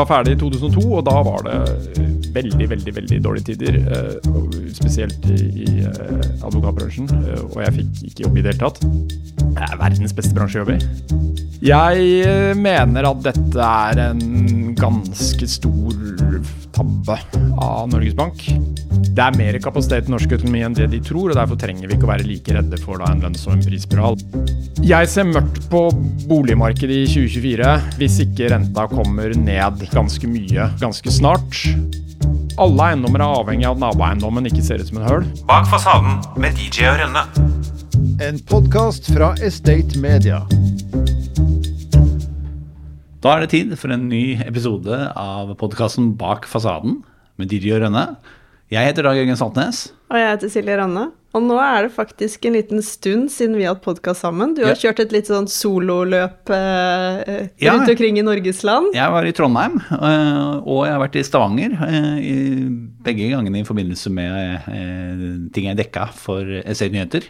var ferdig i 2002, og da var det veldig, veldig veldig dårlige tider. Spesielt i, i advokatbransjen, og jeg fikk ikke jobb i det hele tatt. Det er verdens beste bransje å jobbe i. Jeg mener at dette er en ganske stor tabbe av Norges Bank. Det er mer kapasitet i norsk økonomi enn det de tror, og derfor trenger vi ikke å være like redde for da, en lønns- og en prisspiral. Jeg ser mørkt på boligmarkedet i 2024 hvis ikke renta kommer ned ganske mye ganske snart. Alle eiendommer er avhengig av at naboeiendommen ikke ser ut som en høl. Bak fasaden med DJ og Rønne. En podkast fra Estate Media. Da er det tid for en ny episode av podkasten Bak fasaden med Didi og Rønne. Jeg heter Dag Jørgen Saltnes. Og jeg heter Silje Rønne. Og nå er det faktisk en liten stund siden vi har hatt podkast sammen. Du har Ja. kjørt et litt sånn sololøp eh, Ja. rundt omkring i Norges land. Jeg var i Trondheim, øh, og jeg har vært i Stavanger. øh, Begge gangene i forbindelse med ting jeg dekka for SE Nyheter.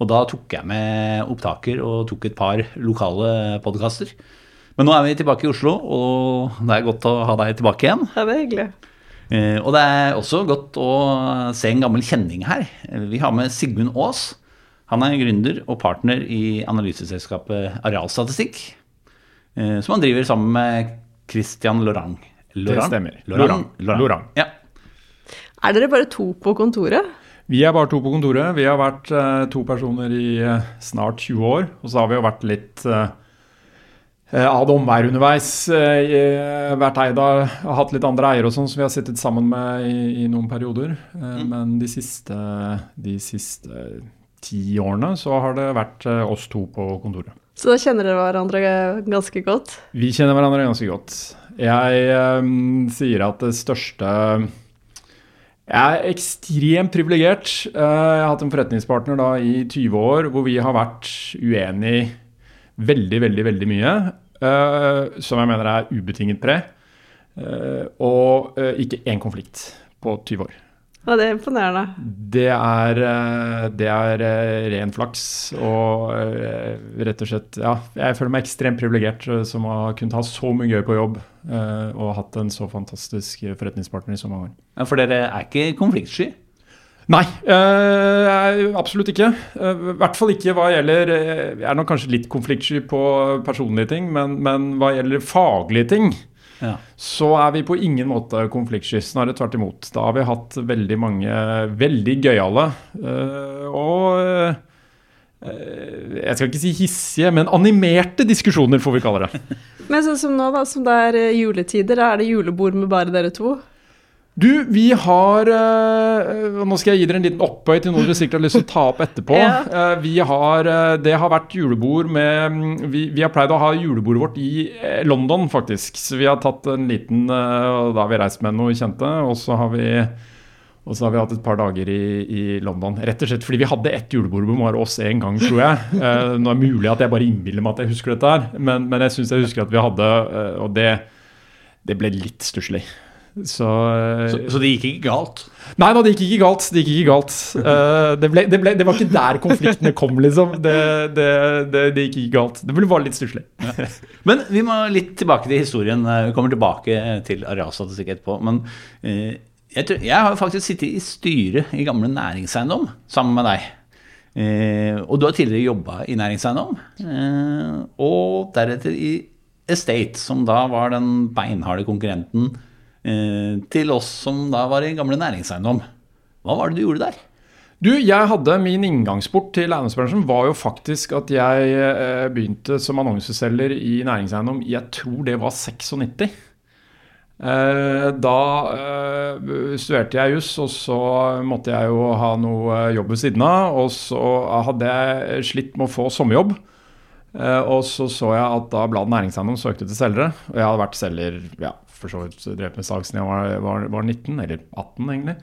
Og da tok jeg med opptaker og tok et par lokale podkaster. Men nå er vi tilbake i Oslo, og det er godt å ha deg tilbake igjen. Ja, det er hyggelig. Eh, Og det er også godt å se en gammel kjenning her. Vi har med Sigmund Aas. Han er gründer og partner i analyseselskapet Arealstatistikk, eh, som han driver sammen med Christian Lorang. Det stemmer. Lorang. Lorang. Lorang. Ja. Er dere bare to på kontoret? Vi er bare to på kontoret. Vi har vært eh, to personer i eh, snart 20 år. Og så har vi jo vært litt eh, eh, omveier underveis. hvert eh, vært eid av har hatt litt andre eiere og sånn som vi har sittet sammen med i, i noen perioder. Mm. Men de siste, de siste ti årene så har det vært eh, oss to på kontoret. Så da kjenner dere hverandre ganske godt? Vi kjenner hverandre ganske godt. Jeg eh, sier at det største Jeg er ekstremt privilegert. Eh, jeg har hatt en forretningspartner da i 20 år hvor vi har vært uenig veldig, veldig, veldig mye. Uh, som jeg mener er ubetinget pre. Uh, og uh, ikke én konflikt på 20 år. Ja, det er imponerende. Det er, det er ren flaks. Og rett og slett Ja, jeg føler meg ekstremt privilegert som har kunnet ha så mye gøy på jobb eh, og hatt en så fantastisk forretningspartner i så mange år. Ja, For dere er ikke konfliktsky? Nei, øh, absolutt ikke. Eh, I hvert fall ikke hva gjelder eh, Jeg er nok kanskje litt konfliktsky på personlige ting, men, men hva gjelder faglige ting, Ja. så er vi på ingen måte konfliktsky. Snarere tvert imot. Da har vi hatt veldig mange veldig gøyale øh, og øh, Jeg skal ikke si hissige, men animerte diskusjoner, får vi kalle det. Men sånn som nå, da, som det er juletider, juletider, er det julebord med bare dere to? Du, vi har øh, Nå skal jeg gi dere en liten opphøy til noe dere sikkert har lyst til å ta opp etterpå. Ja. Eh, vi har, øh, Det har vært julebord med mm, vi, vi har pleid å ha julebordet vårt i eh, London, faktisk. Så vi har tatt en liten og Da har vi reist med noen kjente, og så har vi Og så har vi hatt et par dager i, i London. Rett og slett fordi vi hadde ett julebord med bare oss en gang, tror jeg. Eh, nå er det mulig at jeg bare innbiller meg at jeg husker dette her, men, men jeg syns jeg husker at vi hadde eh, Og det, det ble litt stusslig. Så, eh, Så, så det gikk ikke galt? Nei da, det gikk ikke galt. Det gikk ikke galt. Uh, det, ble, det, ble, det var ikke der konfliktene kom, liksom. Det, det, det, det gikk ikke galt. Det ble bare litt stusslig. Men vi må litt tilbake til historien. Vi kommer tilbake til arealstatistikk etterpå. Men uh, jeg, tror, jeg har faktisk sittet i styret i Gamle Næringseiendom sammen med deg. Uh, og du har tidligere jobba i næringseiendom, eh, og deretter i Estate, som da var den beinharde konkurrenten eh, til oss som da var i Gamle Næringseiendom. Hva var det du gjorde der? Du, jeg hadde Min inngangsport til eiendomsbransjen var jo faktisk at jeg eh, begynte som annonseselger i næringseiendom jeg tror det var 96. Eh, da eh, studerte jeg juss, og så måtte jeg jo ha noe jobb ved siden av. Og så hadde jeg slitt med å få sommerjobb. Eh, og så så jeg at da bladet Næringseiendom søkte til selgere. Og jeg hadde vært selger, ja, for så vidt drevet med salg siden jeg var, var, var 19, eller 18 egentlig.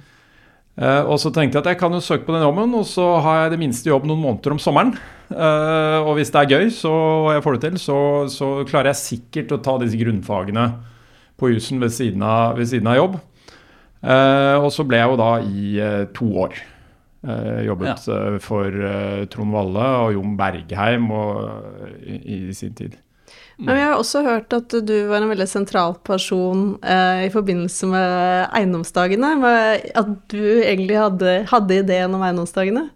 Uh, og så tenkte jeg at jeg kan jo søke på den jobben, og så har jeg det minste jobb noen måneder om sommeren. Uh, og hvis det er gøy, så, og jeg får det til, så, så klarer jeg sikkert å ta disse grunnfagene på jussen ved, ved siden av jobb. Uh, og så ble jeg jo da i to år. Eh, jobbet eh, for eh, Trond Valle og Jon Bergheim og, i, i sin tid. Men vi har også hørt at du var en veldig sentral person eh, i forbindelse med eiendomsdagene. med At du egentlig hadde, hadde ideen om eiendomsdagene.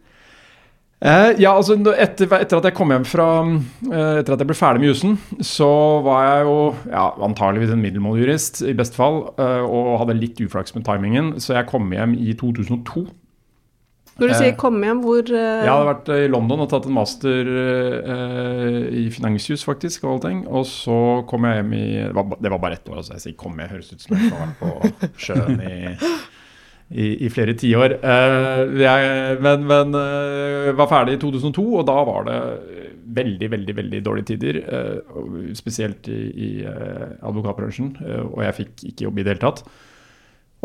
Eh, ja, altså etter, etter at jeg kom hjem fra eh, Etter at jeg ble ferdig med jussen, så var jeg jo ja, antageligvis en middelmådig jurist, i beste fall, eh, og hadde litt uflaks med timingen, så jeg kom hjem i 2002. Når du Eh, sier 'kom hjem', hvor eh, Jeg hadde vært i London og tatt en master eh, i finansjus, faktisk, og allting. Og så kom jeg hjem i Det var, bare ett år, altså. Jeg sier kom, jeg høres ut som jeg har vært på sjøen i, i, i flere tiår. Uh, jeg- men men uh, var ferdig i 2002, og da var det veldig, veldig veldig dårlige tider. Uh, spesielt i, i eh, advokatbransjen, eh, og jeg fikk ikke jobb i det hele tatt.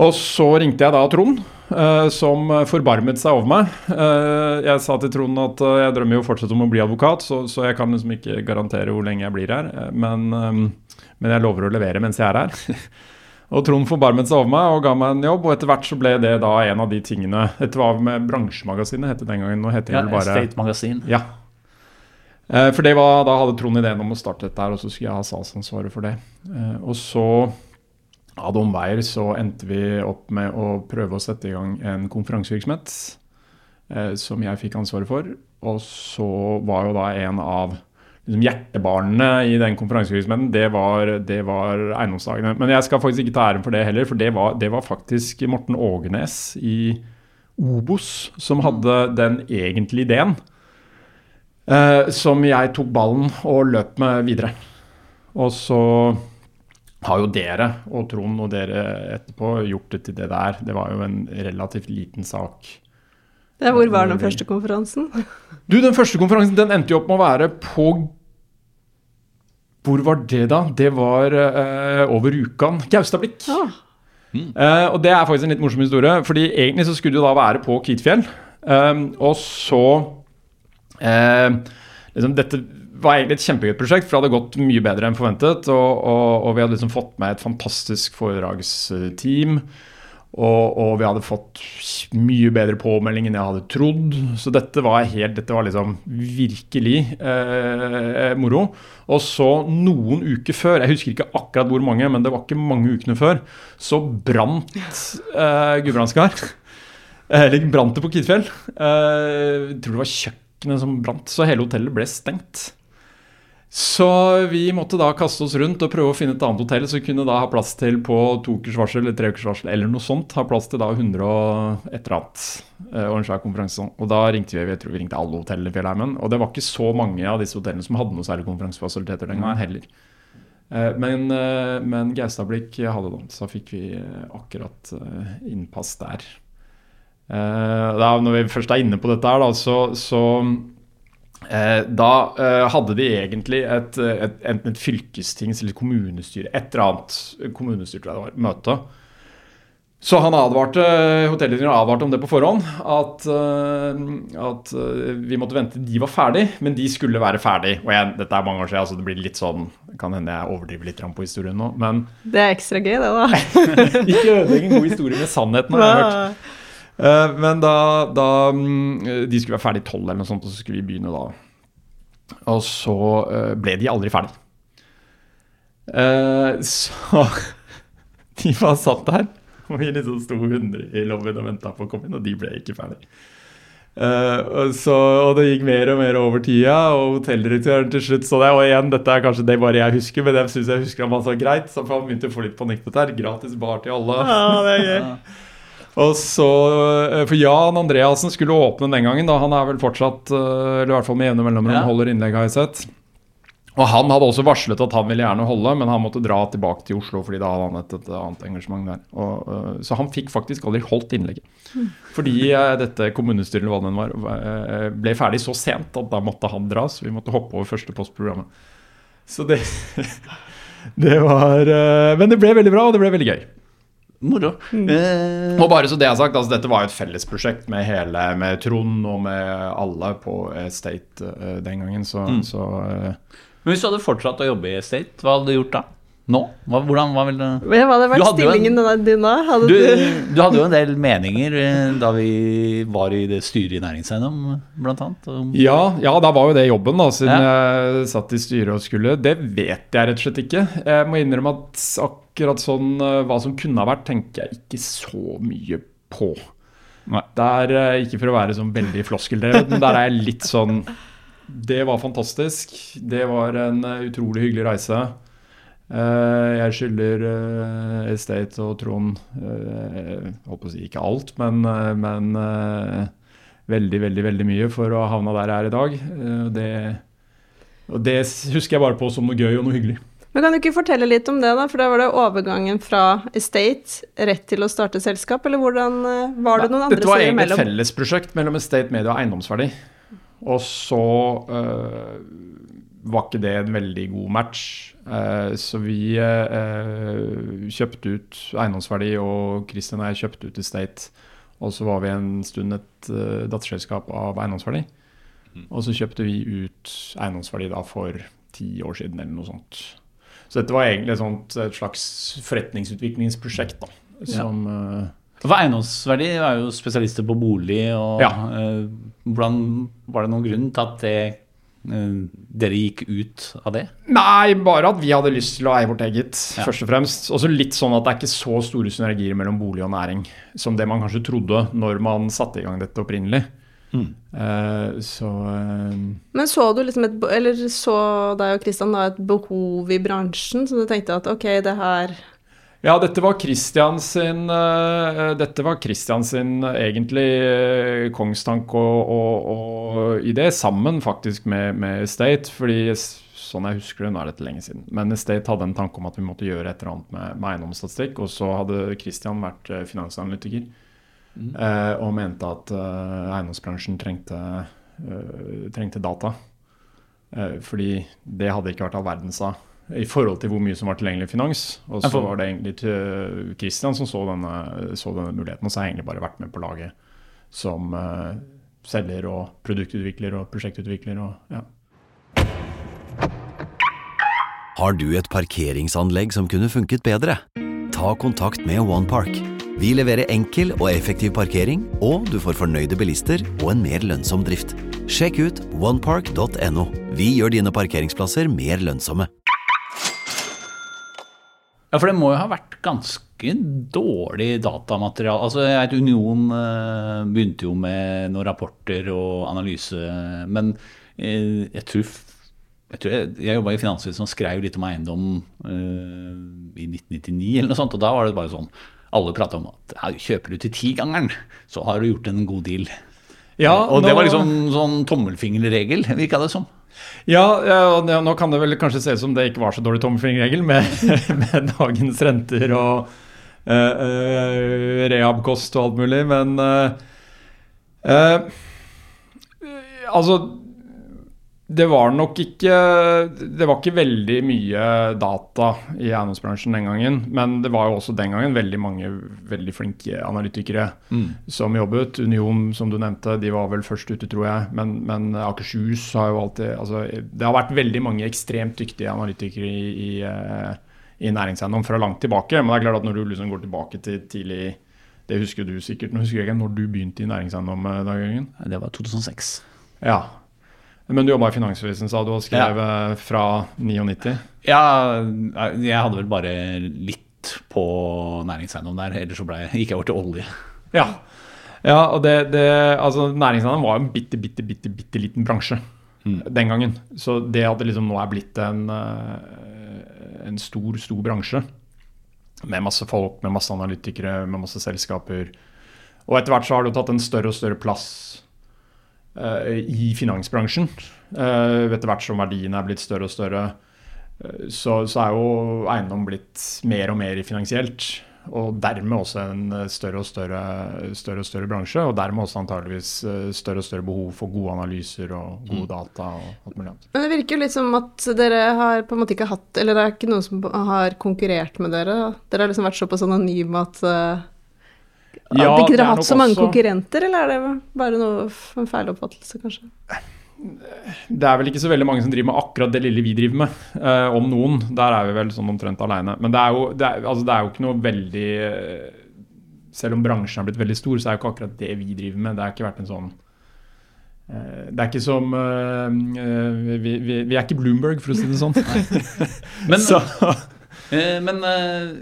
Og så ringte jeg da Trond, eh, som forbarmet seg over meg. Eh, jeg sa til Trond at eh, jeg drømmer jo fortsatt om å bli advokat, så, så jeg kan liksom ikke garantere hvor lenge jeg blir her. men, men jeg lover å levere mens jeg er her. og Trond forbarmet seg over meg og ga meg en jobb, og etter hvert så ble det da en av de tingene Dette var med Bransjemagasinet, het det den gangen. Nå heter det Ja, bare State Magasin. ja. Eh, For det var, da hadde Trond ideen om å starte dette her, og så skulle jeg ha salgsansvaret for det. Eh, Og så, av omveier, så endte vi opp med å prøve å sette i gang en konferansevirksomhet eh, som jeg fikk ansvaret for. Og så var jo da en av liksom, hjertebarnene i den konferansevirksomheten, det var, det var eiendomsdagene. Men jeg skal faktisk ikke ta æren for det heller, for det var, det var faktisk Morten Ågenes i Obos som hadde den egentlige ideen. Eh, som jeg tok ballen og løp med videre. Og så har jo dere og Trond og dere etterpå gjort det til det der. Det var jo en relativt liten sak. Ja, Hvor var den første konferansen? Du, den første konferansen den endte jo opp med å være på Hvor var det, da? Det var uh, over Rjukan. Gaustablikk. Ah, Uh, og det er faktisk en litt morsom historie, fordi egentlig så skulle det jo da være på Kvitfjell. Um, og så uh, liksom Dette var egentlig et kjempegøy prosjekt, for det hadde gått mye bedre enn forventet. Og, og, og vi hadde liksom fått med et fantastisk foredragsteam. Og, og vi hadde fått mye bedre påmelding enn jeg hadde trodd. Så dette var helt, dette var liksom virkelig eh, moro. Og så noen uker før, jeg husker ikke akkurat hvor mange, men det var ikke mange ukene før, så brant eh, Gudbrandskar. Eller brant det på Kvitfjell. Eh, jeg tror det var kjøkkenet som brant, så hele hotellet ble stengt. Så vi måtte da kaste oss rundt og prøve å finne et annet hotell som kunne da ha plass til på to ukers varsel eller tre ukers varsel eller noe sånt. Ha plass til da 100 og et eller annet. eh, Og en svær konferanse. Og da ringte vi jeg tror vi ringte alle hotellene i Fjellheimen. Og det var ikke så mange av disse hotellene som hadde noe særlig konferansefasiliteter den gangen heller. Eh, Men, eh, men Gaustablikk hadde det, så fikk vi akkurat innpass der. Da, når vi først er inne på dette her, da, så, så da eh, hadde de egentlig et, et, et, et fylkestings- eller kommunestyre, et eller annet kommunestyre, tror jeg det var, møte. Så han advarte, hotelldirektøren advarte om det på forhånd, at, eh, at eh, vi måtte vente de var ferdig, men de skulle være ferdig. Og jeg, dette er mange år siden, altså det blir litt sånn Kan hende jeg overdriver litt på historien nå, men det er ekstra gøy, det, da. ikke ødelegg en god historie med sannheten, har jeg hørt. Eh, men da, da mm, De skulle være ferdig tolv eller noe sånt, og så skulle vi begynne da. Og så eh, ble de aldri ferdig. Eh, så de var satt der, og vi liksom sto 100 i lobbyen og venta på å komme inn, og de ble ikke ferdig. Uh, og, så, og det gikk mer og mer over tida, og hotelldirektøren til slutt så det. Og igjen, dette er kanskje det bare jeg husker, men det syns jeg husker han var så greit. Så han begynte å få litt panikk på dette her. Gratis bar til alle. Ja, det er gøy. Og så, eh, For Jan Andreassen skulle åpne den gangen. da Han er vel fortsatt, eh, eller i hvert fall med jevne mellomrom, Ja. holder innlegg, har jeg sett. Og han hadde også varslet at han ville gjerne holde, men han måtte dra tilbake til Oslo fordi da hadde han et, et annet engasjement der. Og, eh, så han fikk faktisk aldri holdt innlegget. Fordi dette kommunestyret eller hva det var, ble ferdig så sent at da måtte han dra, så vi måtte hoppe over første postprogrammet. Så det Det var Men det ble veldig bra, og det ble veldig gøy. Moro. Eh, Og bare så det er sagt, altså dette var jo et fellesprosjekt med hele, med Trond og med alle på Estate eh, den gangen, så, så eh, men hvis du hadde fortsatt å jobbe i State, hva hadde du gjort da? Nå? Hva, hvordan, hva ville det Hva hadde vært hadde jo en- din da? Hadde du, du, du hadde jo en del meninger eh, da vi var i det styret i Næringseiendom, bl.a. Ja, ja, da var jo det jobben, da, siden Ja. jeg satt i styret og skulle. Det vet jeg rett og slett ikke. Jeg må innrømme at akkurat sånn eh, hva som kunne ha vært, tenker jeg ikke så mye på. Nei. Der, eh, ikke for å være sånn veldig floskeldrevet, men der er jeg litt sånn Det var fantastisk. Det var en utrolig hyggelig reise. Eh, jeg skylder eh, Estate og Trond uh, Holdt på å si ikke alt, men, eh, men eh, veldig, veldig veldig mye for å ha havna der jeg er i dag. Eh, Det, og det husker jeg bare på som noe gøy og noe hyggelig. Men kan du ikke fortelle litt om det, da? For da var det overgangen fra Estate rett til å starte selskap, eller hvordan eh, Var det noen andre Dette var egentlig et imellom? fellesprosjekt mellom Estate Media og Eiendomsverdi. Og så eh, var ikke det en veldig god match. Eh, så vi eh, kjøpte ut Eiendomsverdi, og Christian og jeg kjøpte ut Estate. Og så var vi en stund et uh, datterselskap av Eiendomsverdi. Og så kjøpte vi ut Eiendomsverdi da for ti år siden, eller noe sånt. Så dette var egentlig et, sånt, et slags forretningsutviklingsprosjekt, da. Som ja. For eiendomsverdi er jo spesialister på bolig, og Ja. eh, var det noen grunn til at det, eh, dere gikk ut av det? Nei, bare at vi hadde lyst til å eie vårt eget, Ja. først og fremst. Også litt sånn at det er ikke så store synergier mellom bolig og næring som det man kanskje trodde når man satte i gang dette opprinnelig. Eh, så uh, Men så du liksom et Eller så deg og Kristian da et behov i bransjen, så du tenkte at ok, det her Ja, dette var Christian sin eh, Dette var Christian sin eh, egentlig eh, kongstank og, og, og idé, sammen faktisk med, med State. Fordi sånn jeg husker det, nå er dette lenge siden. Men State hadde en tanke om at vi måtte gjøre et eller annet med, med eiendomsstatistikk. Og så hadde Christian vært finansanalytiker eh, og mente at eh, eiendomsbransjen trengte, eh, trengte data. Fordi det hadde ikke vært all verdens av i forhold til hvor mye som var tilgjengelig i finans. Og så var det egentlig til Christian som så denne, så denne muligheten, og så har jeg egentlig bare vært med på laget som uh, selger og produktutvikler og prosjektutvikler og ja. Har du et parkeringsanlegg som kunne funket bedre? Ta kontakt med OnePark. Vi leverer enkel og effektiv parkering, og du får fornøyde bilister og en mer lønnsom drift. Sjekk ut onepark.no. Vi gjør dine parkeringsplasser mer lønnsomme. Ja, for det må jo ha vært ganske dårlig datamateriale. Altså, jeg vet Union eh, begynte jo med noen rapporter og analyse, men eh, jeg tror jeg, tror jeg, jeg jobba i Finansavisen og skrev litt om eiendom eh, i 1999 eller noe sånt, og da var det bare sånn alle prata om at ja, kjøper du til tigangeren, så har du gjort en god deal. Ja, og det var liksom sånn tommelfingerregel, virka det som. Ja, ja, nå kan det vel kanskje se ut som det ikke var så dårlig tommelfingerregel med, med dagens renter og uh, rehabkost og alt mulig, men uh, Altså, det var nok ikke Det var ikke veldig mye data i eiendomsbransjen den gangen, men det var jo også den gangen veldig mange veldig flinke analytikere som jobbet. Union, som du nevnte, de var vel først ute, tror jeg. Men, men Akershus har jo alltid altså, Det har vært veldig mange ekstremt dyktige analytikere i, i, eh, i næringseiendom fra langt tilbake. Men det er klart at når du liksom går tilbake til tidlig Det husker du sikkert. Nå husker jeg ikke når du begynte i næringseiendom, Det var 2006. Ja. Men du jobba i Finansvisen, sa du, og skrev ja. fra 99? Ja, jeg hadde vel bare litt på næringseiendom der, ellers så ble, gikk jeg over til olje. Ja. ja og det, det, altså Næringseiendom var jo en bitte, bitte, bitte, bitte liten bransje den gangen. Så det at det liksom nå er blitt en, eh, en stor, stor bransje med masse folk, med masse analytikere, med masse selskaper Og etter hvert så har det jo tatt en større og større plass eh, i finansbransjen. Eh, etter hvert som verdiene er blitt større og større, eh, så, så er jo eiendom blitt mer og mer finansielt. Og dermed også en eh, større og større, større, og større bransje, og dermed også antageligvis eh, større og større behov for gode analyser og gode data. og alt mulig annet. Men det virker jo litt som at dere har på en måte ikke hatt Eller det er ikke noen som har konkurrert med dere. Dere har liksom vært såpass anonyme at uh, Ja, Hadde ikke dere er har hatt så mange også- konkurrenter, eller er det bare noe en feiloppfattelse, kanskje? det er vel ikke så veldig mange som driver med akkurat det lille vi driver med. eh, om noen. Der er vi vel sånn omtrent aleine. Men det er, jo, det, er, altså det er jo ikke noe veldig eh, Selv om bransjen er blitt veldig stor, så er jo ikke akkurat det vi driver med. Det har ikke vært en sånn eh, det er ikke som eh, eh, vi, vi, vi er ikke Bloomberg, for å si det sånn. Men, Så, men eh,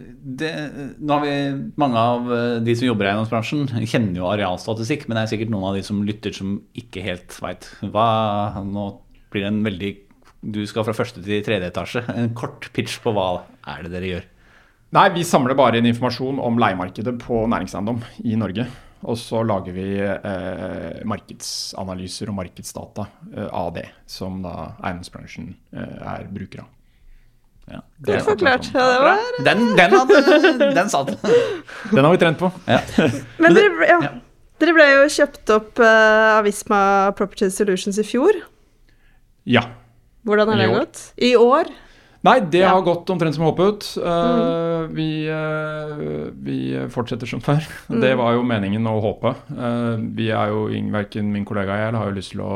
det, nå har vi mange av eh, de som jobber i eiendomsbransjen, kjenner jo arealstatistikk, men det er sikkert noen av de som lytter som ikke helt veit Nå blir det en veldig Du skal fra første til tredje etasje. En kort pitch på hva er det dere gjør? Nei, vi samler bare inn informasjon om leiemarkedet på næringseiendom i Norge. Og så lager vi eh, markedsanalyser og markedsdata eh, av det, som da eiendomsbransjen eh, er bruker av. Ja. Det Godt forklart. Ja, det var Den, den, hadde, den satt. Den har vi trent på. Ja. Men dere, ja. ja. dere ble jo kjøpt opp uh, av Visma Property Solutions i fjor. Ja. Hvordan har det gått? I år? Nei, det Ja. har gått omtrent som håpet. Eh, vi, uh, vi fortsetter som før. Det var jo meningen å håpe. Eh, vi er jo, Verken min kollega og jeg har jo lyst til å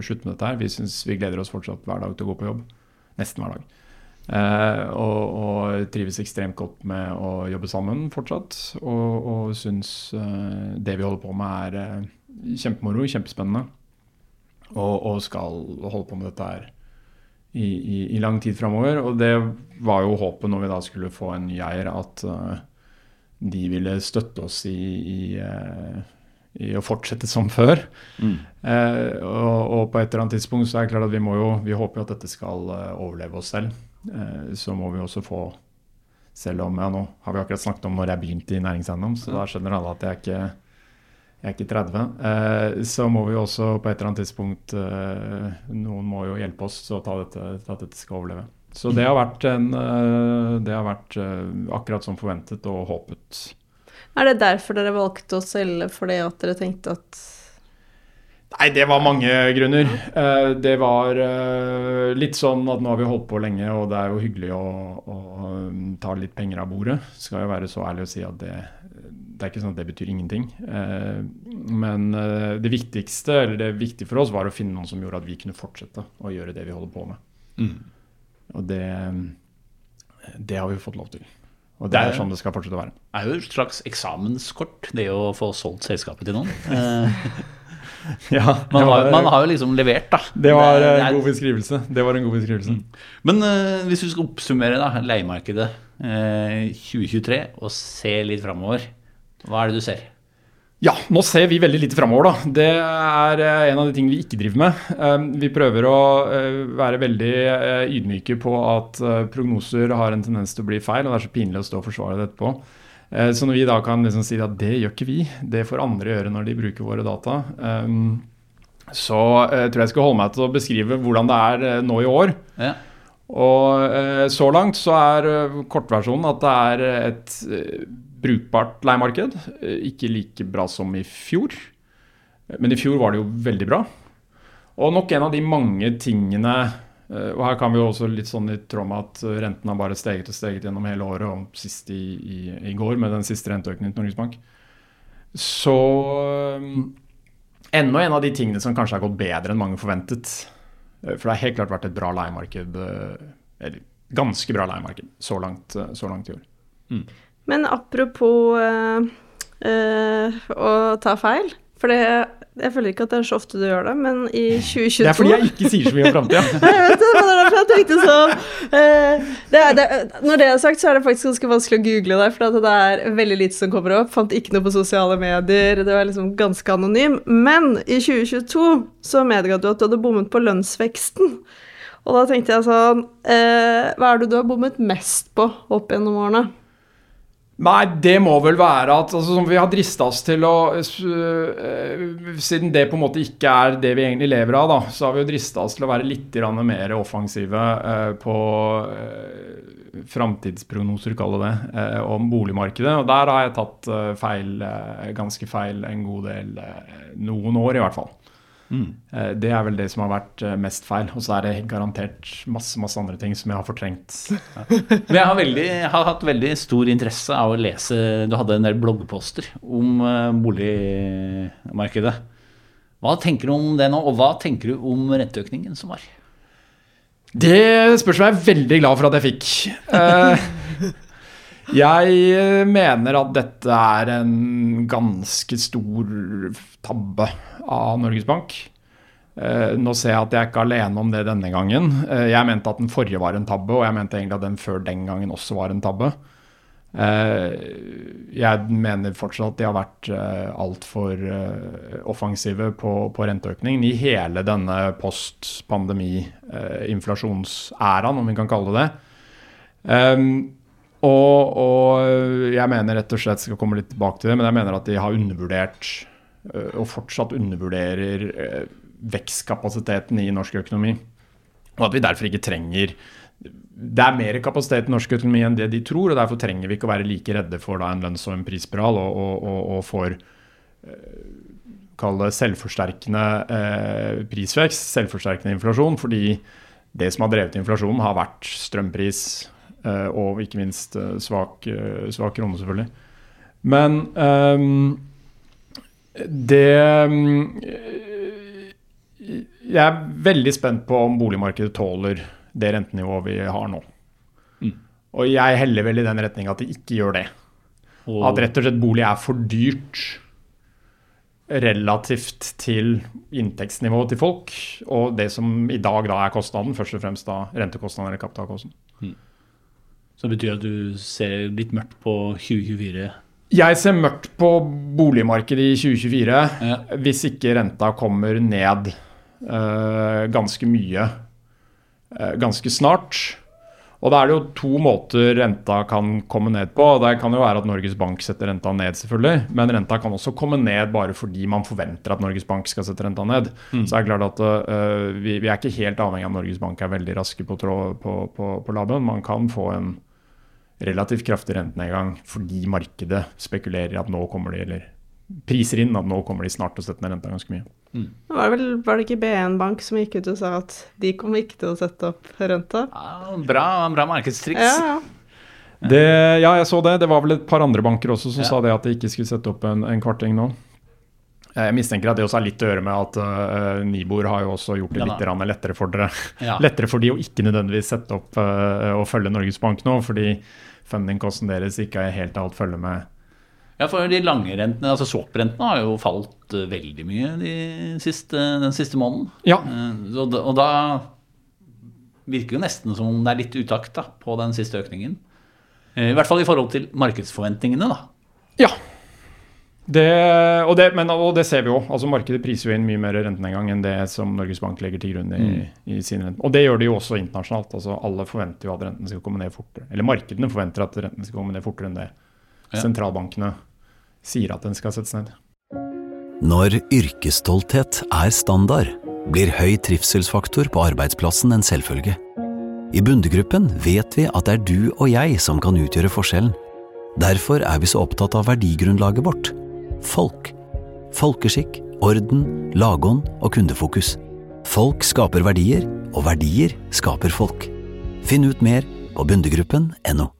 slutte med dette her. Vi syns vi gleder oss fortsatt hver dag til å gå på jobb. Nesten hver dag. Eh, og, og trives ekstremt godt med å jobbe sammen fortsatt. Og, og syns eh, det vi holder på med er eh, kjempemoro, kjempespennende. Og, og skal holde på med dette her i, i, i lang tid framover. Og det var jo håpet når vi da skulle få en ny eier, at de ville støtte oss i, i, i å fortsette som før. Eh, og, og på et eller annet tidspunkt så er det klart at vi må jo Vi håper jo at dette skal overleve oss selv. Eh, så må vi også få Selv om ja, nå har vi akkurat snakket om når jeg begynte i næringseiendom, så da skjønner alle at jeg ikke jeg er ikke 30. Eh, så må vi også på et eller annet tidspunkt eh, Noen må jo hjelpe oss så ta dette, at dette skal overleve. Så det har vært, en, eh, det har vært eh, akkurat som forventet og håpet. Er det derfor dere valgte å selge, fordi at dere tenkte at Nei, det var mange grunner. Eh, det var eh, litt sånn at nå har vi holdt på lenge, og det er jo hyggelig å, å um, ta litt penger av bordet. Skal jo være så ærlig å si at det, det er ikke sånn at det betyr ingenting. Eh, men det viktigste, eller det viktige for oss, var å finne noen som gjorde at vi kunne fortsette å gjøre det vi holder på med. Og det, det har vi fått lov til. Og det er- sånn det skal fortsette å være. Det er jo et slags eksamenskort, det å få solgt selskapet til noen. Eh, Ja, Man har, man har jo liksom levert, da. det var en god beskrivelse. Det var en god beskrivelse. Men uh, hvis du skal oppsummere da, leiemarkedet uh, 2023 og se litt framover, hva er det du ser? Ja, nå ser vi veldig lite framover, da. Det er eh, en av de tingene vi ikke driver med. Vi prøver å eh, være veldig eh, ydmyke på at eh, prognoser har en tendens til å bli feil, og det er så pinlig å stå og forsvare det etterpå. Eh, Så når vi da kan liksom si at det gjør ikke vi, det får andre gjøre når de bruker våre data, um, så jeg tror jeg skal holde meg til å beskrive hvordan det er eh, nå i år. Ja. Og eh, så langt så er eh, kortversjonen at det er et eh, brukbart leiemarked. Eh, ikke like bra som i fjor, men i fjor var det jo veldig bra. Og nok en av de mange tingene eh, Og her kan vi jo også litt sånn i tråd med at eh, renten har bare steget og steget gjennom hele året, og sist i, i, i går med den siste renteøkningen til Norges Bank. Så eh, enda en av de tingene som kanskje har gått bedre enn mange forventet. Eh, For det har helt klart vært et bra leiemarked, eh, eller ganske bra leiemarked, så langt, eh, så langt i år. Men apropos øh, øh, å ta feil, for det, jeg føler ikke at det er så ofte du gjør det, men i 2022 Det er fordi jeg ikke sier så mye om framtida. Det, det sånn eh, det det, Når det er sagt, så er det faktisk ganske vanskelig å google deg, for at det er veldig lite som kommer opp. Fant ikke noe på sosiale medier, det var liksom ganske anonym. Men i 2022 så medga du at du hadde bommet på lønnsveksten. Og da tenkte jeg sånn eh, Hva er det du har bommet mest på opp gjennom årene? Nei, det må vel være at altså, som vi har drista oss til å uh, Siden det på en måte ikke er det vi egentlig lever av, da, så har vi jo drista oss til å være litt mer offensive uh, på uh, framtidsprognoser, kaller det, uh, om boligmarkedet. Og der har jeg tatt feil, ganske feil en god del, noen år i hvert fall. Eh, Det er vel det som har vært eh, mest feil. Og så er det garantert masse masse andre ting som jeg har fortrengt. Men jeg har, veldig, har hatt veldig stor interesse av å lese Du hadde en del bloggposter om eh, boligmarkedet. Hva tenker du om det nå, og hva tenker du om renteøkningen som var? Det spørsmålet er jeg veldig glad for at jeg fikk. Eh, jeg mener at dette er en ganske stor tabbe av Norges Bank. Eh, Nå ser jeg at jeg er ikke alene om det denne gangen. Eh, Jeg mente at den forrige var en tabbe, og jeg mente egentlig at den før den gangen også var en tabbe. Eh, Jeg mener fortsatt at de har vært eh, altfor eh, offensive på, renteøkningen i hele denne post-pandemi-inflasjonsæraen, om vi kan kalle det det. Og, og jeg mener rett og slett, skal komme litt tilbake til det, men jeg mener at de har undervurdert, øh, og fortsatt undervurderer, øh, vekstkapasiteten i norsk økonomi. Og at vi derfor ikke trenger Det er mer kapasitet i norsk økonomi enn det de tror, og derfor trenger vi ikke å være like redde for da, en lønns- og en prisspiral og, og, og, og for kalle det selvforsterkende eh, prisvekst, selvforsterkende inflasjon, fordi det som har drevet inflasjonen, har vært strømpris eh, og ikke minst eh, svak, eh, svak krone, selvfølgelig. Men ehm, det mm, Jeg er veldig spent på om boligmarkedet tåler det rentenivået vi har nå. Og jeg heller vel i den retning at det ikke gjør det. Oh. At rett og slett bolig er for dyrt relativt til inntektsnivået til folk, og det som i dag da er kostnaden, først og fremst da rentekostnaden eller kapitalkostnaden. Så det betyr at du ser litt mørkt på 2024? Jeg ser mørkt på boligmarkedet i 2024 Ja. hvis ikke renta kommer ned uh, ganske mye uh, ganske snart. Og da er det jo to måter renta kan komme ned på. Det kan jo være at Norges Bank setter renta ned, selvfølgelig. Men renta kan også komme ned bare fordi man forventer at Norges Bank skal sette renta ned. Så det er klart at uh, vi, vi er ikke helt avhengig av at Norges Bank er veldig raske på, på, på, på labben. Man kan få en relativt kraftig rentenedgang fordi markedet spekulerer at nå kommer de, eller priser inn at nå kommer de snart til å sette ned renta ganske mye. Var det, vel, var det ikke BN Bank som gikk ut og sa at de kommer ikke til å sette opp renta? Ja, bra, bra markedstriks. Ja, ja. Det, ja, jeg så det. Det var vel et par andre banker også som Ja. sa det at de ikke skulle sette opp en, en kvarting nå. Jeg mistenker at det også har litt å gjøre med at uh, Nibor har jo også gjort det litt ja, lettere for dere. Ja. Lettere for de å ikke nødvendigvis sette opp uh, og følge Norges Bank nå, fordi fundingkosten deres ikke er helt alt følger med. Ja, for de lange rentene, altså swap-rentene, har jo falt eh, veldig mye de siste, den siste måneden. Ja, Eh, Og da, og da virker jo nesten som om det er litt utakt da, på den siste økningen. Eh, I hvert fall i forhold til markedsforventningene, da. Ja. Det, og, det, men, og det ser vi jo. Altså Markedet priser jo inn mye mer rentenedgang enn det som Norges Bank legger til grunn i, i sin rente. Og det gjør de jo også internasjonalt. Altså Alle forventer jo at renten skal komme ned fortere. Eller markedene forventer at renten skal komme ned fortere enn det Ja. sentralbankene sier at den skal settes ned. Når yrkesstolthet er standard, blir høy trivselsfaktor på arbeidsplassen en selvfølge. I Bundegruppen vet vi at det er du og jeg som kan utgjøre forskjellen. Derfor er vi så opptatt av verdigrunnlaget vårt folk. Folkeskikk, orden, lagånd og kundefokus. Folk skaper verdier, og verdier skaper folk. Finn ut mer på bundegruppen.no.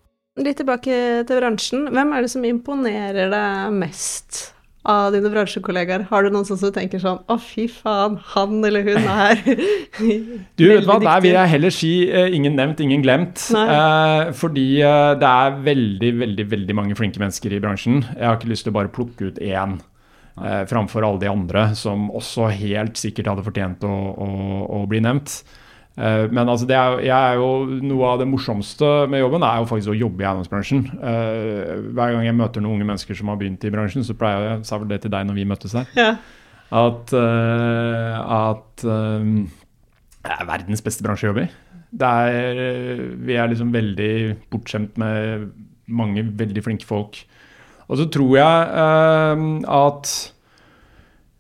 Litt tilbake til bransjen. Hvem er det som imponerer deg mest av dine bransjekollegaer? Har du noen som tenker sånn Å, fy faen, han eller hun er Du, vet hva, Der vil jeg heller si eh, ingen nevnt, ingen glemt. Eh, fordi eh, det er veldig, veldig veldig mange flinke mennesker i bransjen. Jeg har ikke lyst til å bare plukke ut én eh, framfor alle de andre, som også helt sikkert hadde fortjent å, å, å bli nevnt. Eh, men altså, det er, jeg er jo, noe av det morsomste med jobben er jo faktisk å jobbe i eiendomsbransjen. Eh, hver gang jeg møter noen unge mennesker som har begynt i bransjen, så pleier jeg, sa vel det til deg når vi møttes her, Ja. at, eh, at det er verdens beste bransje å jobbe i. Det er, vi er liksom veldig bortskjemt med mange veldig flinke folk. Og så tror jeg at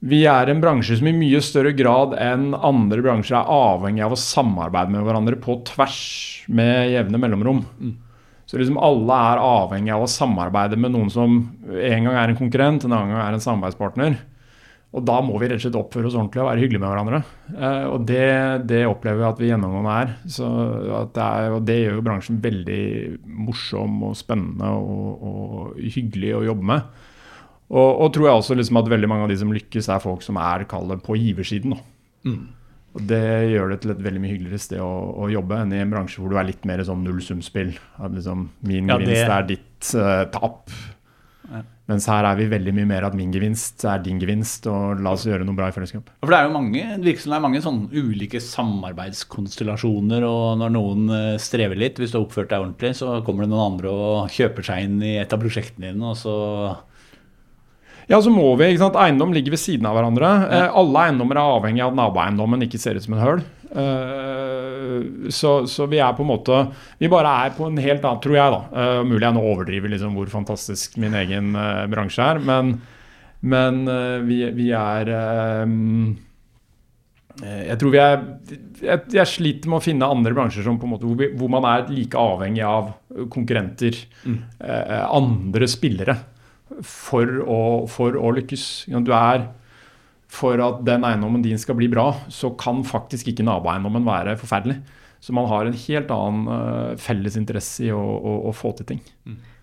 vi er en bransje som i mye større grad enn andre bransjer er avhengig av å samarbeide med hverandre på tvers med jevne mellomrom. Så liksom alle er avhengig av å samarbeide med noen som en gang er en konkurrent, en annen gang er en samarbeidspartner. Og da må vi rett og slett oppføre oss ordentlig og være hyggelige med hverandre. Eh, og det, det opplever vi at vi gjennomgående er. Det er. Og det gjør jo bransjen veldig morsom og spennende og, og hyggelig å jobbe med. Og, og tror jeg også liksom at veldig mange av de som lykkes, er folk som er kallet på giversiden. Da. Og Det gjør det til et veldig mye hyggeligere sted å, å jobbe enn i en bransje hvor du er litt mer sånn nullsumspill. Liksom min Ja, det- gevinst er ditt uh, tap. Mens her er vi veldig mye mer at min gevinst er din gevinst, og la oss gjøre noe bra i fellesskap. For det er jo mange, det virker som det er mange sånn ulike samarbeidskonstellasjoner, og når noen eh, strever litt, hvis du har oppført deg ordentlig, så kommer det noen andre og kjøper seg inn i et av prosjektene dine, og så Ja, så må vi, ikke sant? Eiendom ligger ved siden av hverandre. Eh, alle eiendommer er avhengig av at naboeiendommen ikke ser ut som en høl. Eh, så, så vi er på en måte Vi bare er på en helt annen, tror jeg, da. Eh, mulig jeg nå overdriver liksom hvor fantastisk min egen eh, bransje er, men, men eh, vi, vi er eh, jeg tror vi er jeg, jeg sliter med å finne andre bransjer som på en måte, hvor, vi, hvor man er like avhengig av konkurrenter, eh, andre spillere, for å, for å lykkes. Du er For at den eiendommen din skal bli bra, så kan faktisk ikke naboeiendommen være forferdelig. Så man har en helt annen uh, felles interesse i å, å, å få til ting.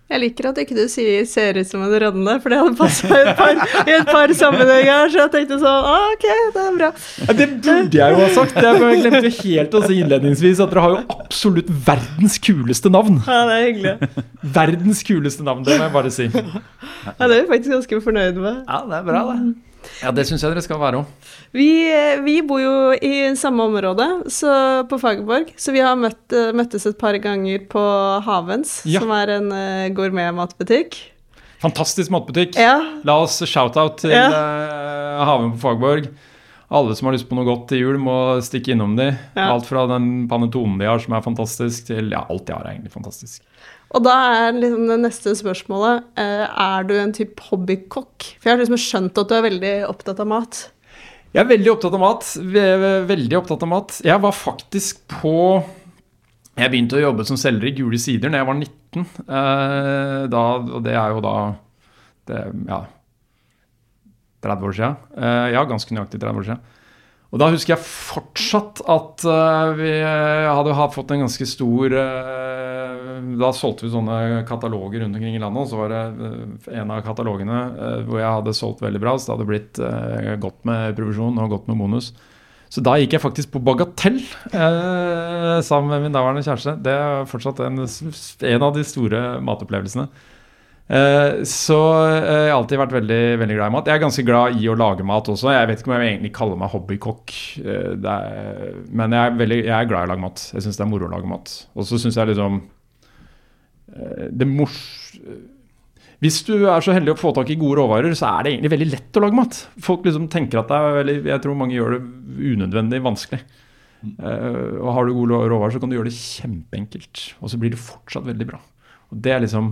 Jeg liker at ikke du sier 'ser ut som en rønne', for det hadde passa i, et par- i et par sammenhenger. Så jeg tenkte sånn ah, Ok, det er bra. Ja, det burde jeg jo ha sagt! Jeg glemte jo helt å si innledningsvis at dere har jo absolutt verdens kuleste navn. Ja, det er hyggelig. Verdens kuleste navn, det må jeg bare si. Ja, det er vi faktisk ganske fornøyd med. Ja, det er bra, det. Ja, det syns jeg dere skal være òg. Vi, vi bor jo i samme område, så på Fagerborg, så vi har møtt, møttes et par ganger på Havens, Ja. som er en uh, gourmetmatbutikk. Fantastisk matbutikk. Ja, La oss shout-out til Ja. eh, Haven på Fagborg. Alle som har lyst på noe godt til jul, må stikke innom de. Ja. Alt fra den panetonen de har, som er fantastisk, til ja, alt de har, er egentlig fantastisk. og da er liksom det neste spørsmålet eh, Er du en type hobbykokk? For jeg har liksom skjønt at du er veldig opptatt av mat. Jeg er veldig opptatt av mat. Veldig opptatt av mat. Jeg var faktisk på Jeg begynte å jobbe som selger i Gule Sider da jeg var 19. Eh, da, og det er jo da det, Ja 30 år siden. Eh, ja, ganske nøyaktig 30 år siden. Og da husker jeg fortsatt at eh, vi eh, hadde fått en ganske stor Da solgte vi sånne kataloger rundt omkring i landet, og så var det en av katalogene hvor jeg hadde solgt veldig bra, så det hadde blitt godt med provisjon og godt med bonus. Så da gikk jeg faktisk på Bagatell sammen med min daværende kjæreste. Det er fortsatt en, en av de store matopplevelsene. Eh, så eh, jeg har alltid vært veldig, veldig glad i mat. Jeg er ganske glad i å lage mat også. Jeg vet ikke om jeg egentlig kaller meg hobbykokk, eh, men jeg er, veldig, jeg er glad i å lage mat. Jeg syns det er moro å lage mat. Og så syns jeg liksom det mors... Hvis du er så heldig å få tak i gode råvarer, så er det egentlig veldig lett å lage mat. Folk liksom tenker at det er veldig Jeg tror mange gjør det unødvendig vanskelig. Og har du gode råvarer, så kan du gjøre det kjempeenkelt. Og så blir det fortsatt veldig bra. Og det er liksom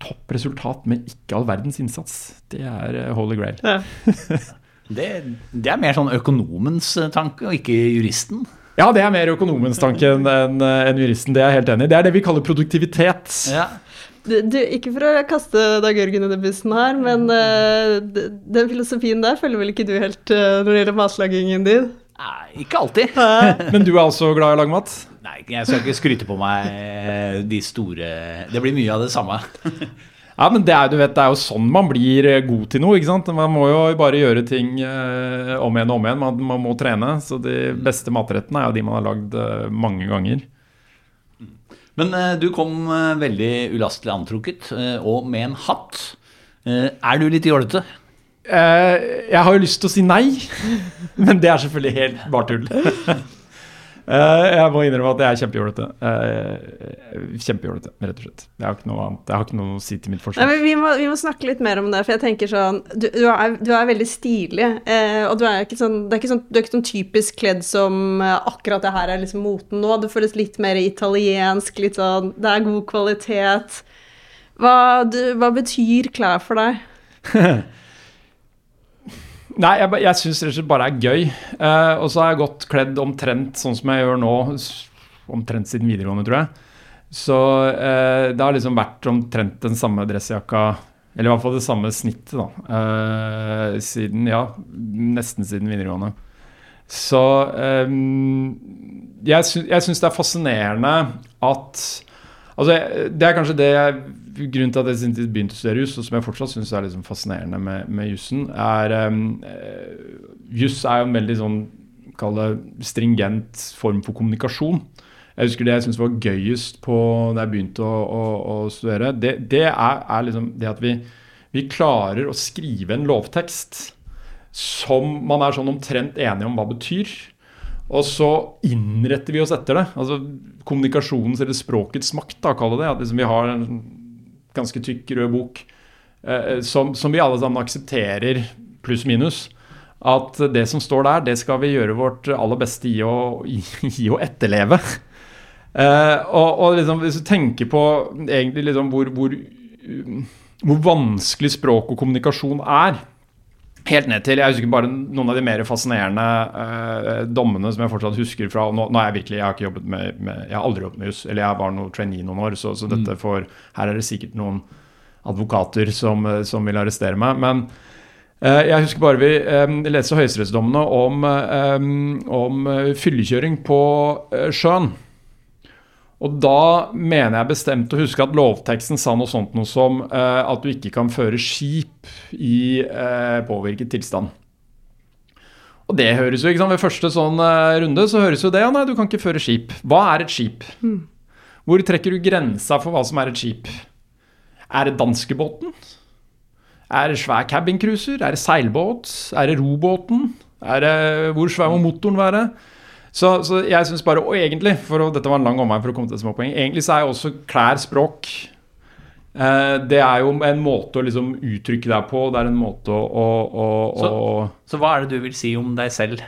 topp resultat med ikke all verdens innsats. Det er eh, holy grail. Ja. det. Det er mer sånn økonomens eh, tanke, og ikke juristen. Ja, det er mer økonomens tanke enn en, eh, juristen. Det er jeg helt enig i. Det er det vi kaller produktivitet. Ja. Du, du, ikke for å kaste Dag Jørgen under bussen her, men uh, den filosofien der følger vel ikke du helt uh, når det gjelder matlagingen din? Nei, ikke alltid. Men du er altså glad i å lage mat? Nei, jeg skal ikke skryte på meg eh, de store Det blir mye av det samme. Ja, men det er, du vet, det er jo sånn man blir eh, god til noe. ikke sant? Man må jo bare gjøre ting eh, om igjen og om igjen. Man, man må trene. Så de beste matrettene er jo de man har lagd eh, mange ganger. Men eh, du kom eh, veldig ulastelig antrukket, og med en hatt. Er du litt jålete? Eh, jeg har jo lyst til å si nei, men det er selvfølgelig helt bare tull. Eh, jeg må innrømme at jeg er kjempejålete. Uh, kjempejålete, rett og slett. Jeg har ikke noe annet Jeg har ikke noe å si til mitt Nei, forsvar. men vi, må, vi må snakke litt mer om det, for jeg tenker sånn Du, du, er, du er veldig stilig, eh, og du er ikke sånn, det er ikke sånn Du er ikke sånn typisk kledd som eh, akkurat det her er liksom moten nå. Du føles litt mer italiensk, litt sånn Det er god kvalitet. Hva, du, hva betyr klær for deg? Nei, jeg, jeg syns rett og slett bare er gøy. Eh, og så har jeg gått kledd omtrent sånn som jeg gjør nå, omtrent siden videregående, tror jeg. Så eh, det har liksom vært omtrent den samme dressjakka, eller i hvert fall det samme snittet, da. eh, siden, ja, nesten siden videregående. Så eh, jeg, sy syns det er fascinerende at Altså, det er kanskje det jeg, grunnen til at jeg begynte å studere juss, og som jeg fortsatt syns er liksom fascinerende med, med jussen, er um, Juss er jo en veldig sånn kall det stringent form for kommunikasjon. Jeg husker det jeg syntes var gøyest på da jeg begynte å, å, å studere. Det, det er, er liksom det at vi, vi klarer å skrive en lovtekst som man er sånn omtrent enige om hva betyr. Og så innretter vi oss etter det. Altså Kommunikasjonens eller språkets makt, da, kaller det. At liksom vi har en ganske tykk rød bok eh, som, som, vi alle sammen aksepterer, pluss minus. At det som står der, det skal vi gjøre vårt aller beste i å, i, i å etterleve. Eh, og, og liksom, hvis du tenker på egentlig liksom hvor, hvor, hvor vanskelig språk og kommunikasjon er Helt ned til jeg husker bare noen av de mer fascinerende uh, dommene som jeg fortsatt husker fra nå, nå er Jeg virkelig, jeg har ikke jobbet med, med Jeg har aldri jobbet med juss, eller jeg var noe trainee noen år, så, så Mm. dette får Her er det sikkert noen advokater som, eh, som vil arrestere meg. Men eh, jeg husker bare vi um, leste høyesterettsdommene om, um, om eh, fyllekjøring på eh, sjøen. Og da mener jeg bestemt å huske at lovteksten sa noe sånt noe som eh, at du ikke kan føre skip i eh, påvirket tilstand. Og det høres jo, ikke sant, Ved første sånn eh, runde så høres jo det ja, nei, du kan ikke føre skip. Hva er et skip? Hvor trekker du grensa for hva som er et skip? Er det danskebåten? Er det svær cabincruiser? Er det seilbåt? Er det robåten? Er det, hvor svær må motoren være? Så, så jeg synes bare, og egentlig, for å, dette var en lang omvei for å komme til et småpoeng, egentlig så er jo også klær språk. Eh, det er jo en måte å liksom uttrykke deg på, det er en måte å, å, Så- å Så hva er det du vil si om deg selv?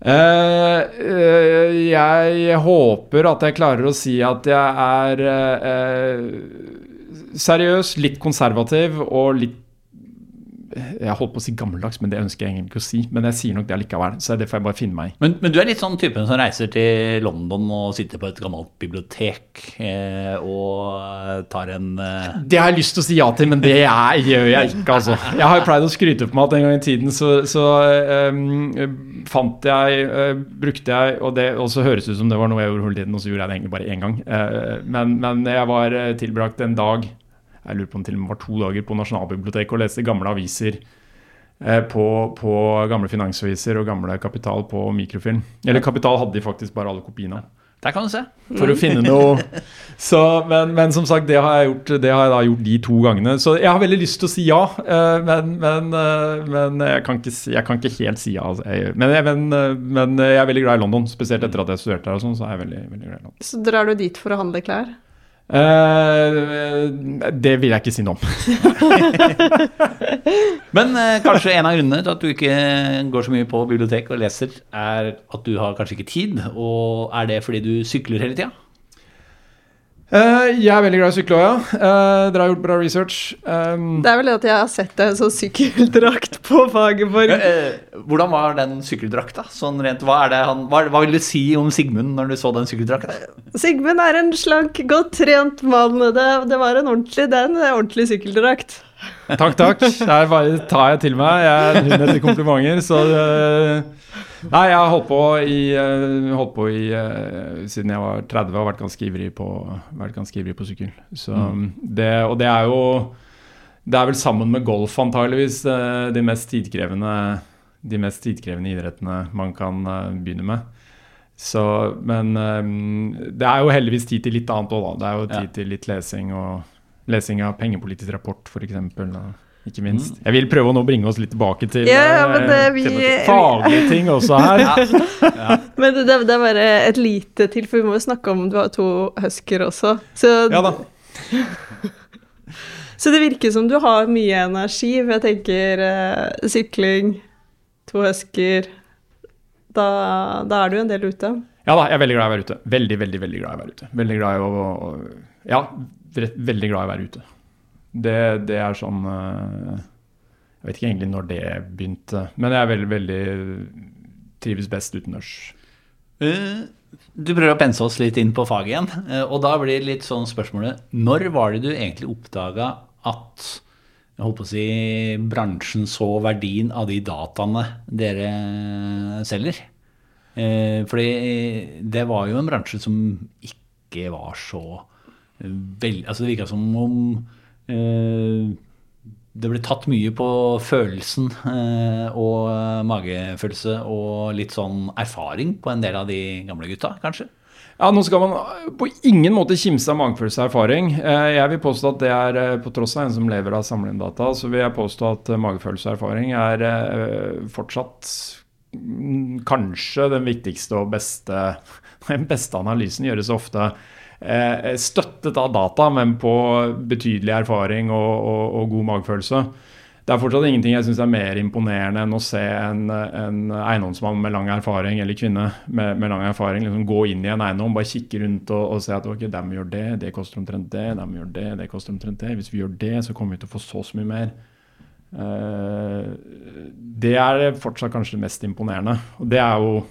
Uh, uh, jeg håper at jeg klarer å si at jeg er uh, seriøs, litt konservativ og litt Jeg holdt på å si gammeldags, men det ønsker jeg egentlig ikke å si. Men jeg sier nok det allikevel, så det får jeg bare finne meg i. Men, men du er litt sånn typen som reiser til London og sitter på et gammelt bibliotek eh, og tar en eh, Det har jeg lyst til å si ja til, men det er, gjør jeg ikke, altså. Jeg har jo pleid å skryte på meg at en gang i tiden så, så eh, fant jeg eh, Brukte jeg og, det, også høres ut som det var noe jeg gjorde hele tiden, og så gjorde jeg det egentlig bare én gang. Eh, men, men jeg var eh, tilbrakt en dag jeg lurer på om til og med var to dager på Nasjonalbiblioteket og leste gamle aviser eh, på, på gamle finansaviser og gamle Kapital på mikrofilm. Eller Kapital hadde de faktisk bare alle kopiene av Der kan du se. for å finne noe så, men, men som sagt, det har, jeg gjort, det har jeg da gjort de to gangene. Så jeg har veldig lyst til å si ja, eh, men, men, eh, men jeg, kan ikke, jeg kan ikke helt si ja. altså. Men, jeg, men, men jeg er veldig glad i London, spesielt etter at jeg studerte her. og sånn, så er jeg veldig, veldig glad i London. Så drar du dit for å handle klær? Eh, det vil jeg ikke si noe om. Men uh, kanskje en av grunnene til at du ikke går så mye på bibliotek og leser, er at du har kanskje ikke tid, og er det fordi du sykler hele tida? Eh, jeg er veldig glad i å sykle òg, ja. Uh, dere har gjort bra research. Um, Det er vel det at jeg har sett deg i sånn sykkeldrakt på Fagerborg. Uh, hvordan var den sykkeldrakta? Sånn rent, hva, er det han, hva, hva vil du si om Sigmund når du så den sykkeldrakta? Sigmund er en slank, godt trent mann. Det, det var en ordentlig, det er en ordentlig sykkeldrakt. Takk, takk. Der bare tar jeg til meg. Jeg er hund etter komplimenter, så eh, Nei, jeg har holdt på i, eh, holdt på i eh, siden jeg var 30 og vært ganske ivrig på, ganske ivrig på sykkel. Så det, og det er jo Det er vel sammen med golf antageligvis de mest tidkrevende de mest tidkrevende idrettene man kan begynne med. Så, men det er jo heldigvis tid til litt annet òg, da. Det er jo Ja. tid til litt lesing og lesing av pengepolitisk rapport, f.eks. Ikke minst. Jeg vil prøve å nå bringe oss litt tilbake til, Ja, ja, men det- eh, vi- til faglige ting også her. Men det, det er bare et lite til, for vi må jo snakke om du har to husker også. Så, Ja da. så det virker som du har mye energi. For jeg tenker uh, sykling, to husker da, da er du en del ute. Ja da, jeg er veldig glad i å være ute. Veldig, veldig, veldig glad i å være ute. Veldig glad i å å- Ja, veldig glad i å være ute. Det, det er sånn eh, Jeg vet ikke egentlig når det begynte, men jeg er veldig, veldig trives best utendørs. Eh, Du prøver å pense oss litt inn på faget igjen, eh, og da blir litt sånn spørsmålet Når var det du egentlig oppdaga at jeg på å si, bransjen så verdien av de dataene dere selger? Fordi det var jo en bransje som ikke var så vel, altså Det virka som om eh, det ble tatt mye på følelsen eh, og magefølelse og litt sånn erfaring på en del av de gamle gutta, kanskje? Ja, Nå skal man på ingen måte kimse av magefølelse og erfaring. Eh, Jeg vil påstå at det er, eh, på tross av en som lever av samleinndata, så vil jeg påstå at eh, magefølelse og erfaring er eh, fortsatt mm, kanskje den viktigste og beste Den beste analysen gjøres ofte eh, støttet av data, men på betydelig erfaring og, og, og god magefølelse. Det er fortsatt ingenting jeg syns er mer imponerende enn å se en, en eiendomsmann med lang erfaring, eller kvinne med, med lang erfaring, liksom gå inn i en eiendom, bare kikke rundt og, og se at ok, de gjør det, det koster omtrent det, de gjør det, det koster omtrent det. Hvis vi gjør det, så kommer vi til å få så så mye mer. Uh, det er fortsatt kanskje det mest imponerende. Og det er jo eh,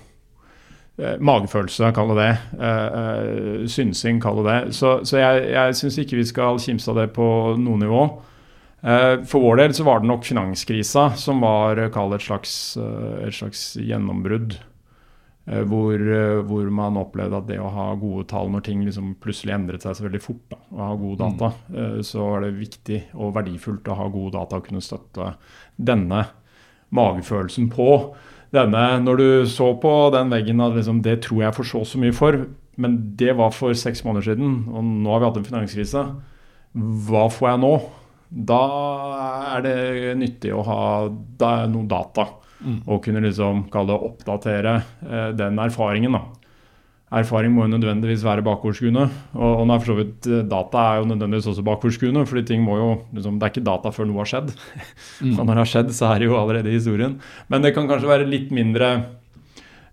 magefølelse, kall det det. Eh, eh, synsing, kall det det. Så, så jeg, jeg syns ikke vi skal kimse av det på noe nivå. Eh, For vår del så var det nok finanskrisa som var eh, kall et slags, eh, et slags gjennombrudd. eh, Hvor, eh, hvor man opplevde at det å ha gode tall når ting liksom plutselig endret seg så veldig fort, da, å ha gode data, eh, så er det viktig og verdifullt å ha gode data og kunne støtte denne magefølelsen på. Denne, når du så på den veggen at liksom, det tror jeg får så så mye for, men det var for seks måneder siden, og nå har vi hatt en finanskrise. Hva får jeg nå? Da er det nyttig å ha da noen data. Og kunne liksom kalle det oppdatere eh, den erfaringen. da. Erfaring må jo nødvendigvis være bakoverskuende. Og, og nå er for så vidt eh, data er jo nødvendigvis også bakoverskuende, fordi ting må jo liksom, Det er ikke data før noe har skjedd. Og når det har skjedd, så er det jo allerede i historien. Men det kan kanskje være litt mindre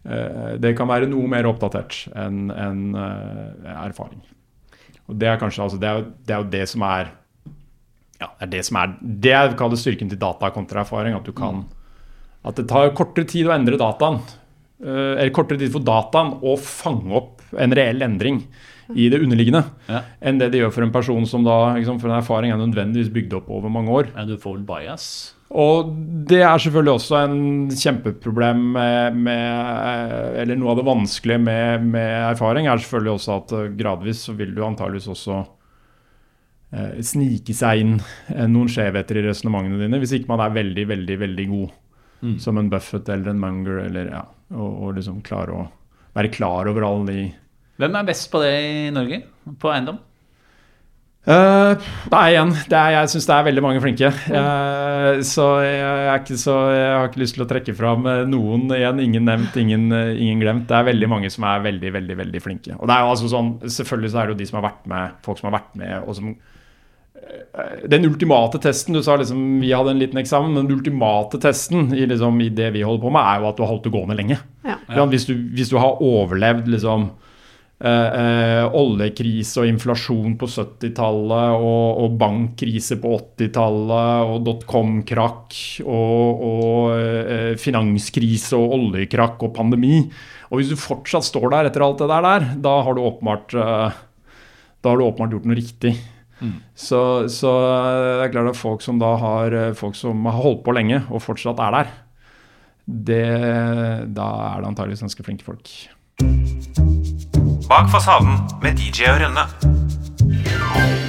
uh, Det kan være noe mer oppdatert enn en, uh, erfaring. Og det er kanskje altså, det, er, det er jo det som er ja, det er det som er Det jeg kaller styrken til data kontra erfaring. At du kan At det tar kortere tid å endre dataen. Eh, Eller kortere tid for dataen å fange opp en reell endring i det underliggende, Ja. enn det det gjør for en person som da liksom, For en erfaring er nødvendigvis bygd opp over mange år. Ja, du får vel bias? Og det er selvfølgelig også en kjempeproblem med, med Eller noe av det vanskelige med, med erfaring er selvfølgelig også at eh, gradvis så vil du antageligvis også eh, snike seg inn eh, noen skjevheter i resonnementene dine, hvis ikke man er veldig, veldig, veldig god. Som en Buffett eller en Munger, eller ja, og, og liksom klare å være klar over alle de Hvem er best på det i Norge? På eiendom? Uh, nei, igjen. Det er, jeg syns det er veldig mange flinke. Uh, så jeg, så jeg har ikke lyst til å trekke fram eh, noen igjen. Ingen nevnt, ingen, ingen glemt. Det er veldig mange som er veldig, veldig veldig flinke. Og det er jo altså sånn, Selvfølgelig så er det jo de som har vært med, folk som har vært med, og som Den ultimate testen Du sa liksom vi hadde en liten eksamen, men den ultimate testen i, liksom, i det vi holder på med, er jo at du har holdt det gående lenge. Ja. Ja, Hvis, du, hvis du har overlevd liksom eh, eh, oljekrise og inflasjon på 70-tallet og, og bankkrise på 80-tallet og dotcom-krakk og, og eh, finanskrise og oljekrakk og pandemi Og hvis du fortsatt står der etter alt det der, der da har du åpenbart eh, da har du åpenbart gjort noe riktig. Så, så det er klart at folk som da har folk som har holdt på lenge og fortsatt er der, det, da er det antageligvis ganske flinke folk. Bak fasaden med DJ og Rønne.